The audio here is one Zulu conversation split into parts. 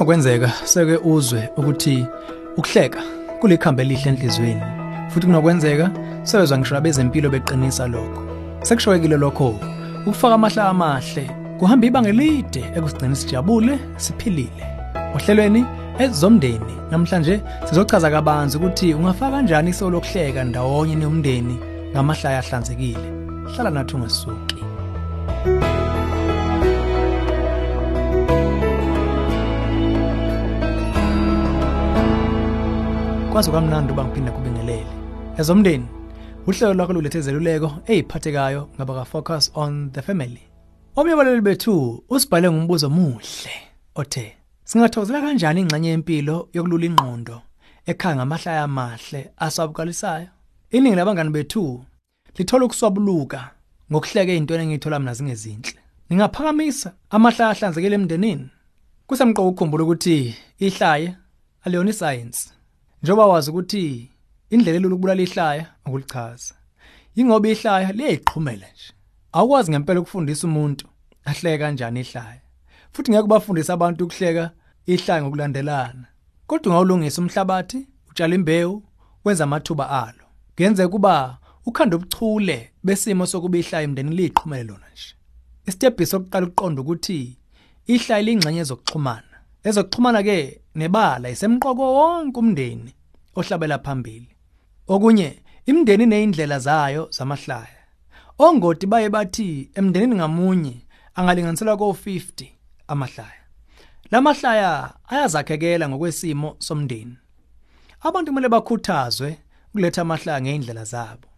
Okwenzeka seke uzwe ukuthi ukuhleka kulikhambe elihle enhlizweni futhi kunokwenzeka sewezwa ngisho abezempilo beqinisa lokho. Sekushwekile lokho ukufaka amahla amahle kuhamba ibanga elide ekusigcina sijabule siphilile. Ohlelweni ezomndeni namhlanje sizochaza kabanzi ukuthi ungafaka kanjani isiko lokuhleka ndawonye nomndeni ngamahlaya ahlanzekile. Hlala nathi ungasuki. kwazi kwamnandi uba ngiphinde kubingelele. Ezomndeni uhlelo lwakho lulethe zeluleko eyiphathekayo ngaba focus on the family. Omnye wabaleli bethu usibhale ngumbuzo muhle othe singathokozela kanjani ingxenye yempilo yokulula ingqondo ekhaya ngamahlaya amahle asabukalisayo iningi labangani bethu lithola ukuswabuluka ngokuhleka ezintweni engithola mina zingezinhle. Ningaphakamisa amahlaya ahlanzekile emndenini? Kusemqoka ukukhumbula ukuthi ihlaya aliyona iscience. Njengoba wazi ukuthi indlela elula ukubulala ihlaya ukulichaza ingoba ihlaya liyayiqhumela nje. Awukwazi ngempela ukufundisa umuntu ahleke kanjani ihlaya. Futhi ngeke bafundise abantu ukuhleka ihlaya ngokulandelana. Kodwa ungawulungisa umhlabathi utshala imbewu wenza amathuba alo. Kuyenzeka kuba ukhanda ubuchule besimo sokuba ihlaya emndenini liyiqhumele lona nje. Isitebhisi sokuqala ukuqonda ukuthi ihlaya lingxenye zokuxhumana. Ezokuxhumana ke nebala isemqoko wonke umndeni ohlabela phambili. Okunye imndeni neindlela zayo zamahlaya. Ongoti baye bathi emndenini ngamunye angalinganiselwa ko50 amahlaya. Lamahlaya ayazakhekela ngokwesimo somndeni. Abantu kumele bakhuthazwe ukuletha amahlaya ngeindlela zabo.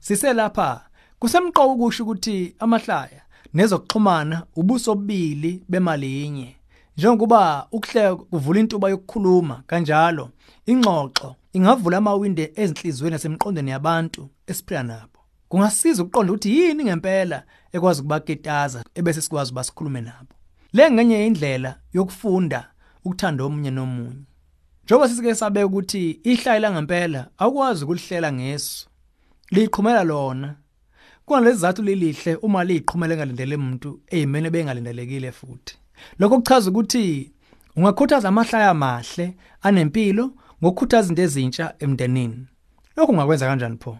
Sise lapha kusemqoko ukusho ukuthi amahlaya nezokuxhumana ubuso obili bemalinye. Njengoba ukuhleka kuvula intuba yokukhuluma kanjalo ingxoxo ingavula amawinde ezinhlizweni nasemqondweni yabantu esiphila nabo. Kungasiza ukuqonda ukuthi yini ngempela ekwazi ukubaketaza ebese sikwazi basikhulume nabo. Le ngenye indlela yokufunda ukuthanda omunye nomunye. Njengoba sisike sabe ukuthi ihlaya ngempela akwazi ukulihlela ngeso liqhumela lona. Kunalezi zathu lelihle uma liqhumela engalindele umuntu ezimene bengalindelekile futhi. Lokho kuchaza ukuthi ungakhuthaza amahlaya amahle anempilo ngokukhuthaza izinto ezintsha emndenini. Lokho ungakwenza kanjani pho?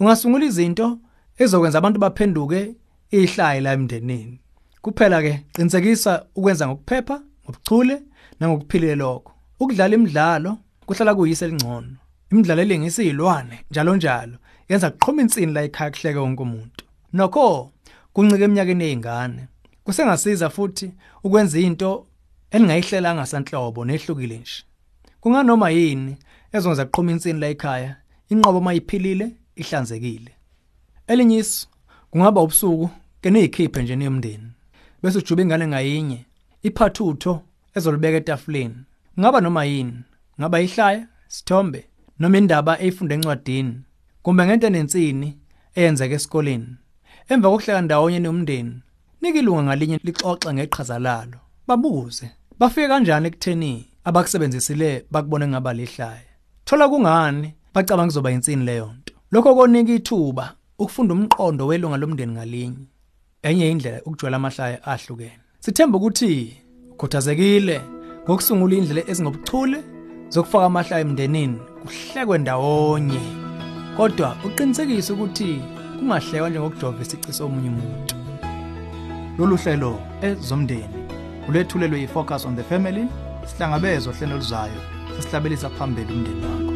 Ungasungula izinto ezokwenza abantu baphenduke ihlaya la emndenini. Kuphela ke qinisekisa ukwenza ngokuphepha ngobuchule nangokuphilile lokho. Ukudlala imidlalo kuhlala kuyise elingcono. Imidlalo elengisa izilwane njalo njalo. Yenza kuqhoma insini la ekhaya kuhleke wonke umuntu. Nokho kuncike eminyakeni yezingane kusengasiza futhi ukwenza into elingayihlelanga sanhlobo nehlukile nje. Kunganoma yini ezonza kuqhuma insini la ekhaya inqobo mayiphilile ihlanzekile? Elinyiso kungaba ubusuku ke nezikhiphe nje nemndeni bese ujuba ingane ngayinye iphathutho ezolibeka etafuleni. Ngaba noma yini? Ngaba ihlaya sithombe noma indaba eyifunde encwadini? Kumbe ngento enensini eyenzeka esikoleni? Emva kokuhleka ndawonye nomndeni nikilunga ngalinye lixoxe ngeqhaza lalo? Babuze. Bafike kanjani ekutheni abakusebenzisile bakubone ngaba lihlaya? Thola kungani? Bacabanga kuzoba insini leyo nto. Lokho konika ithuba ukufunda umqondo welunga lomndeni ngalinye. Enye indlela ukujwayela amahlaya ahlukene. Sithemba ukuthi ukhuthazekile ngokusungula indlela ezingobuchule zokufaka amahlaya emndenini kuhlekwe ndawonye. Kodwa uqinisekise ukuthi kungahlekwa njengokujova isici somunye umuntu. Lolu hlelo ezomndeni. Ulethulelwe yi-focus on the family sihlangabezwa hlelo luzayo sesihlabelisa phambili umndeni wakho.